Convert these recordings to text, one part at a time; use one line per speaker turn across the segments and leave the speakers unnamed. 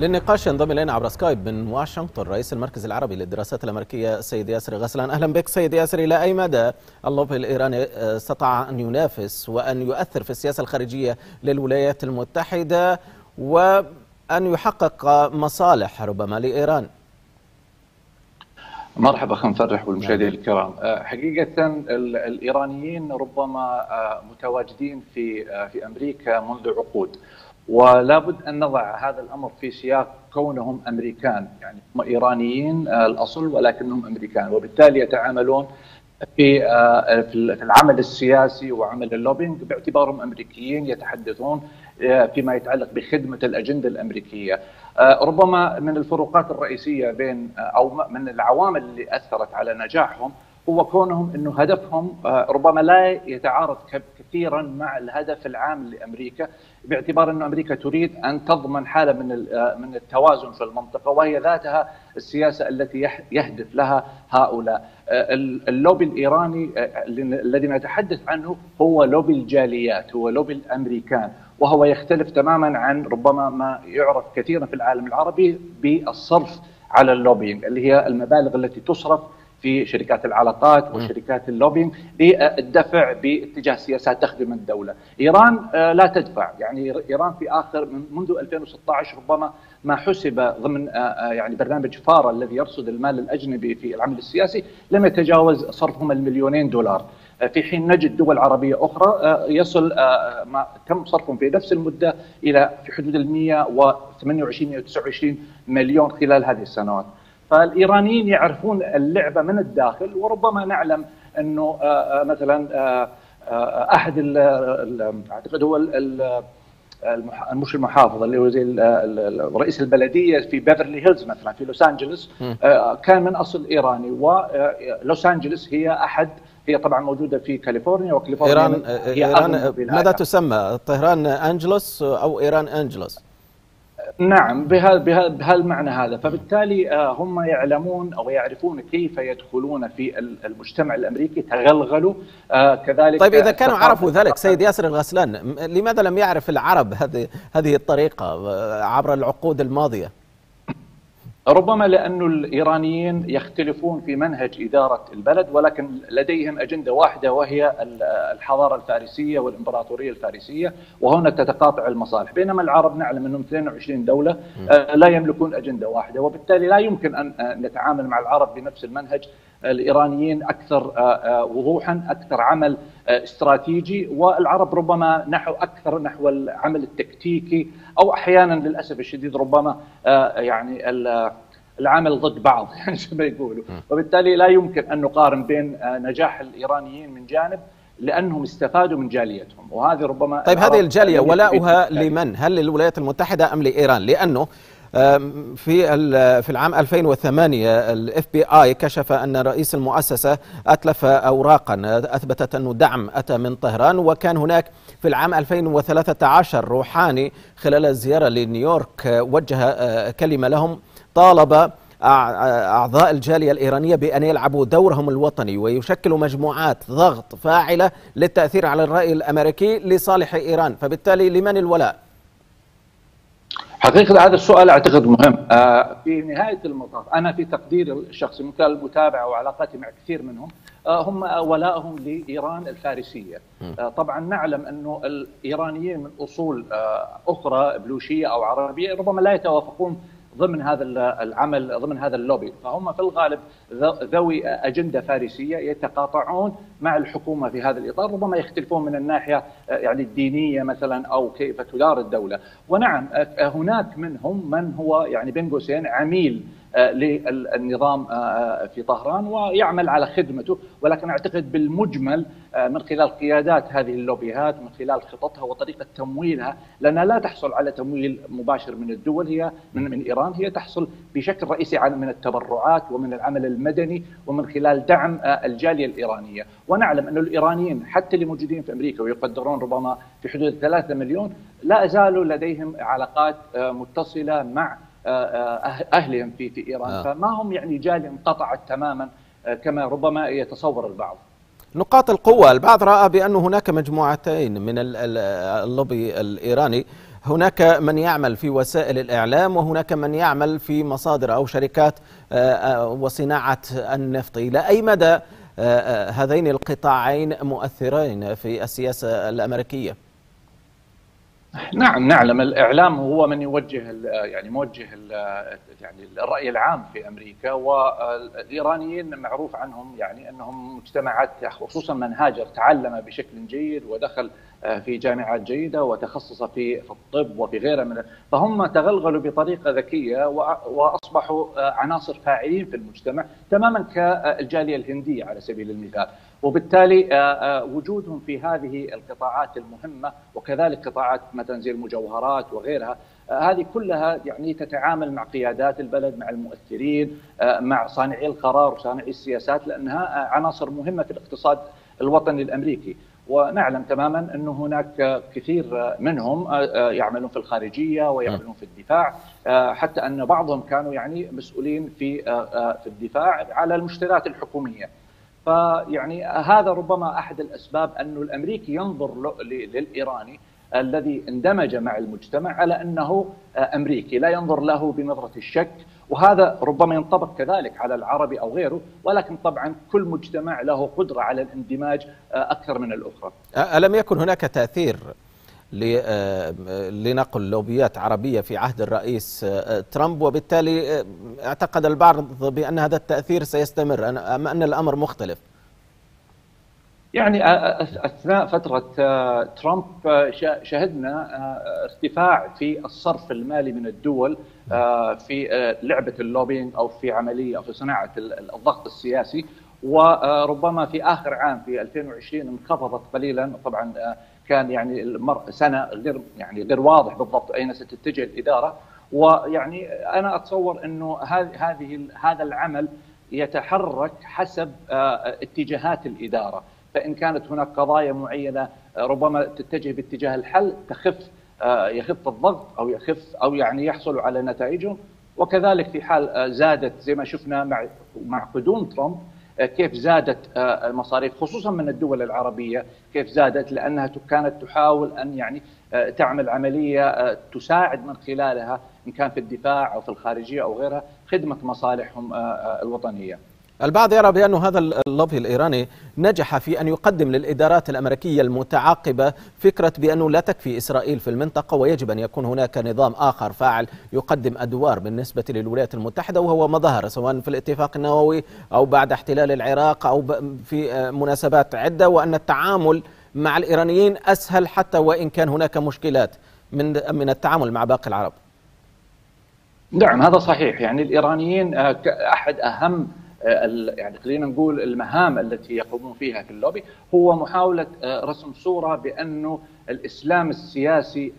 للنقاش ينضم إلينا عبر سكايب من واشنطن رئيس المركز العربي للدراسات الأمريكية السيد ياسر غسلان. أهلا بك سيد ياسر إلى أي مدى اللوبي الإيراني استطاع أن ينافس وأن يؤثر في السياسة الخارجية للولايات المتحدة وأن يحقق مصالح ربما لإيران؟
مرحبا اخ مفرح والمشاهدين الكرام. حقيقة الإيرانيين ربما متواجدين في في أمريكا منذ عقود. ولا بد أن نضع هذا الأمر في سياق كونهم أمريكان يعني هم إيرانيين الأصل ولكنهم أمريكان وبالتالي يتعاملون في في العمل السياسي وعمل اللوبينج باعتبارهم أمريكيين يتحدثون فيما يتعلق بخدمة الأجندة الأمريكية. ربما من الفروقات الرئيسية بين أو من العوامل اللي أثرت على نجاحهم هو كونهم إنه هدفهم ربما لا يتعارض كثيرا مع الهدف العام لأمريكا باعتبار إنه أمريكا تريد أن تضمن حالة من من التوازن في المنطقة وهي ذاتها السياسة التي يهدف لها هؤلاء. اللوبي الإيراني الذي نتحدث عنه هو لوبي الجاليات، هو لوبي الأمريكان، وهو يختلف تماما عن ربما ما يعرف كثيرا في العالم العربي بالصرف على ال lobbying اللي هي المبالغ التي تصرف في شركات العلاقات وشركات اللوبينج للدفع باتجاه سياسات تخدم الدولة. إيران لا تدفع، يعني إيران في آخر من منذ 2016 ربما ما حسب ضمن يعني برنامج فارا الذي يرصد المال الأجنبي في العمل السياسي لم يتجاوز صرفهم المليونين دولار. في حين نجد دول عربية أخرى يصل ما تم صرفهم في نفس المدة إلى في حدود ال 128 129 مليون خلال هذه السنوات. فالإيرانيين يعرفون اللعبة من الداخل وربما نعلم أنه مثلا أحد أعتقد هو مش المحافظ اللي هو زي رئيس البلدية في بيفرلي هيلز مثلا في لوس أنجلوس كان من أصل إيراني ولوس أنجلوس هي أحد هي طبعا موجودة في كاليفورنيا وكاليفورنيا
إيران هي إيران ماذا تسمى؟ طهران أنجلوس أو إيران أنجلوس؟
نعم بهالمعنى هذا فبالتالي هم يعلمون أو يعرفون كيف يدخلون في المجتمع الأمريكي تغلغلوا كذلك
طيب إذا كانوا عرفوا ذلك سيد ياسر الغسلان لماذا لم يعرف العرب هذه هذه الطريقة عبر العقود الماضية؟
ربما لأن الإيرانيين يختلفون في منهج إدارة البلد ولكن لديهم أجندة واحدة وهي الحضارة الفارسية والإمبراطورية الفارسية وهنا تتقاطع المصالح. بينما العرب نعلم أنهم 22 دولة لا يملكون أجندة واحدة وبالتالي لا يمكن أن نتعامل مع العرب بنفس المنهج. الإيرانيين أكثر وضوحا أكثر عمل استراتيجي والعرب ربما نحو أكثر نحو العمل التكتيكي أو أحيانا للأسف الشديد ربما يعني العمل ضد بعض يعني زي ما يقولوا وبالتالي لا يمكن أن نقارن بين نجاح الإيرانيين من جانب لأنهم استفادوا من جاليتهم وهذه ربما
طيب هذه الجالية ولاؤها لمن؟ هل للولايات المتحدة أم لإيران؟ لأنه في في العام 2008 ال FBI كشف أن رئيس المؤسسة أتلف اوراقا أثبتت أنه دعم أتى من طهران وكان هناك في العام 2013 روحاني خلال الزياره لنيويورك وجه كلمة لهم طالب أعضاء الجالية الإيرانية بأن يلعبوا دورهم الوطني ويشكلوا مجموعات ضغط فاعلة للتأثير على الرأي الأمريكي لصالح إيران فبالتالي لمن الولاء؟
حقيقة هذا السؤال أعتقد مهم. في نهاية المطاف أنا في تقديري الشخصي من خلال المتابعة وعلاقاتي مع كثير منهم هم ولائهم لإيران الفارسية. طبعا نعلم أنه الإيرانيين من أصول أخرى بلوشية أو عربية ربما لا يتوافقون ضمن هذا العمل ضمن هذا اللوبي. فهم في الغالب ذوي أجندة فارسية يتقاطعون مع الحكومة في هذا الإطار ربما يختلفون من الناحية يعني الدينية مثلا أو كيف تدار الدولة. ونعم هناك منهم من هو يعني بين قوسين عميل للنظام في طهران ويعمل على خدمته. ولكن أعتقد بالمجمل من خلال قيادات هذه اللوبيهات من خلال خططها وطريقة تمويلها لانها لا تحصل على تمويل مباشر من الدول هي من من إيران هي تحصل بشكل رئيسي من التبرعات ومن العمل المدني ومن خلال دعم الجالية الإيرانية. ونعلم أن الإيرانيين حتى اللي موجودين في أمريكا ويقدرون ربما في حدود 3 مليون لا زالوا لديهم علاقات متصلة مع أهلهم في في إيران آه. فما هم يعني جاليه انقطعت تماما كما ربما يتصور البعض.
نقاط القوة البعض رأى بأن هناك مجموعتين من اللوبي الإيراني هناك من يعمل في وسائل الإعلام وهناك من يعمل في مصادر أو شركات وصناعة النفط إلى أي مدى هذين القطاعين مؤثرين في السياسة الأمريكية؟
نعم نعلم. الإعلام هو من يوجه يعني موجه يعني الرأي العام في أمريكا والإيرانيين معروف عنهم يعني أنهم مجتمعات خصوصا من هاجر تعلم بشكل جيد ودخل في جامعات جيدة وتخصص في الطب وفي غيرها من فهم تغلغلوا بطريقة ذكية وأصبحوا عناصر فاعلين في المجتمع تماما كالجالية الهندية على سبيل المثال. وبالتالي وجودهم في هذه القطاعات المهمة وكذلك قطاعات مثلا زي المجوهرات وغيرها هذه كلها يعني تتعامل مع قيادات البلد مع المؤثرين مع صانعي القرار وصانعي السياسات لأنها عناصر مهمة في الاقتصاد الوطني الأمريكي. ونعلم تماما انه هناك كثير منهم يعملون في الخارجية ويعملون في الدفاع حتى أن بعضهم كانوا يعني مسؤولين في في الدفاع على المشتريات الحكومية. فيعني هذا ربما أحد الأسباب انه الأمريكي ينظر للإيراني الذي اندمج مع المجتمع على أنه أمريكي لا ينظر له بنظرة الشك وهذا ربما ينطبق كذلك على العربي أو غيره ولكن طبعا كل مجتمع له قدرة على الاندماج أكثر من الأخرى.
ألم يكن هناك تأثير لنقل لوبيات عربية في عهد الرئيس ترامب وبالتالي اعتقد البعض بأن هذا التأثير سيستمر أم أن الأمر مختلف؟
يعني أثناء فترة ترامب شهدنا ارتفاع في الصرف المالي من الدول في لعبة ال lobbying أو في عملية أو في صناعة الضغط السياسي. وربما في آخر عام في 2020 انخفضت قليلا. طبعا كان يعني المر سنة غير يعني غير واضح بالضبط أين ستتجه الإدارة. ويعني أنا أتصور إنه هذه هذا العمل يتحرك حسب اتجاهات الإدارة. فإن كانت هناك قضايا معينة ربما تتجه باتجاه الحل تخف يخف الضغط أو يخف أو يعني يحصلوا على نتائجهم وكذلك في حال زادت زي ما شفنا مع مع قدوم ترامب كيف زادت المصاريف خصوصا من الدول العربية كيف زادت لأنها كانت تحاول أن يعني تعمل عملية تساعد من خلالها إن كان في الدفاع أو في الخارجية أو غيرها خدمة مصالحهم الوطنية.
البعض يرى بأن هذا اللوبي الإيراني نجح في أن يقدم للإدارات الأمريكية المتعاقبة فكرة بأنه لا تكفي إسرائيل في المنطقة ويجب أن يكون هناك نظام آخر فاعل يقدم أدوار بالنسبة للولايات المتحدة وهو ما ظهر سواء في الاتفاق النووي أو بعد احتلال العراق أو في مناسبات عدة وأن التعامل مع الإيرانيين أسهل حتى وإن كان هناك مشكلات من من التعامل مع باقي العرب.
نعم هذا صحيح. يعني الإيرانيين أحد أهم يعني خلينا نقول المهام التي يقومون فيها في اللوبي هو محاولة رسم صورة بانه الإسلام السياسي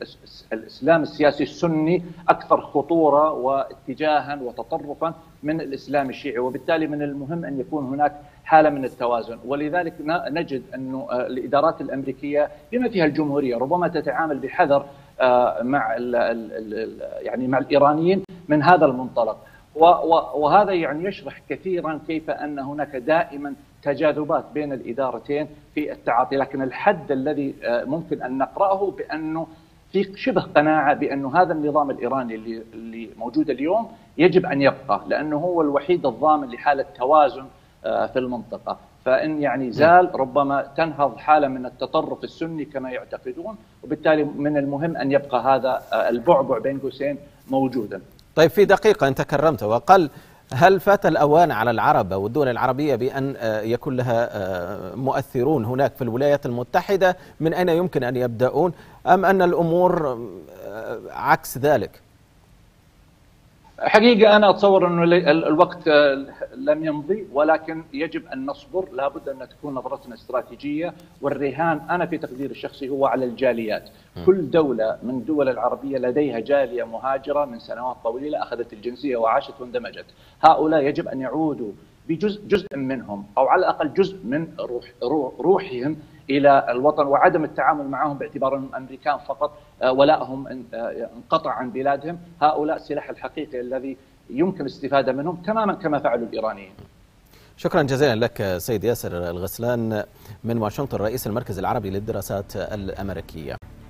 الإسلام السياسي السني أكثر خطورة واتجاها وتطرفا من الإسلام الشيعي وبالتالي من المهم أن يكون هناك حالة من التوازن. ولذلك نجد انه الإدارات الأمريكية بما فيها الجمهورية ربما تتعامل بحذر مع يعني مع الإيرانيين من هذا المنطلق. وهذا يعني يشرح كثيرا كيف أن هناك دائما تجاذبات بين الإدارتين في التعاطي، لكن الحد الذي ممكن أن نقرأه بأنه في شبه قناعة بأنه هذا النظام الإيراني اللي اللي موجود اليوم يجب أن يبقى لأنه هو الوحيد الضامن لحالة توازن في المنطقة، فإن يعني زال ربما تنهض حالة من التطرف السني كما يعتقدون، وبالتالي من المهم أن يبقى هذا البعبع بين قوسين موجودا.
طيب في دقيقة أنت كرمت وقال هل فات الأوان على العرب والدول العربية بأن يكون لها مؤثرون هناك في الولايات المتحدة من أين يمكن أن يبدأون؟ أم أن الأمور عكس ذلك؟
حقيقة أنا أتصور أنه الوقت لم يمضي ولكن يجب أن نصبر. لابد أن تكون نظرتنا استراتيجية والرهان أنا في تقديري الشخصي هو على الجاليات. م. كل دولة من الدول العربية لديها جالية مهاجرة من سنوات طويلة أخذت الجنسية وعاشت واندمجت. هؤلاء يجب أن يعودوا بجزء جزء منهم أو على الأقل جزء من روح روحهم إلى الوطن وعدم التعامل معهم باعتبار أنهم أمريكان فقط ولائهم انقطع عن بلادهم، هؤلاء السلاح الحقيقي الذي يمكن الاستفادة منهم تماما كما فعلوا الإيرانيين.
شكرا جزيلا لك سيد ياسر الغسلان من واشنطن رئيس المركز العربي للدراسات الأمريكية.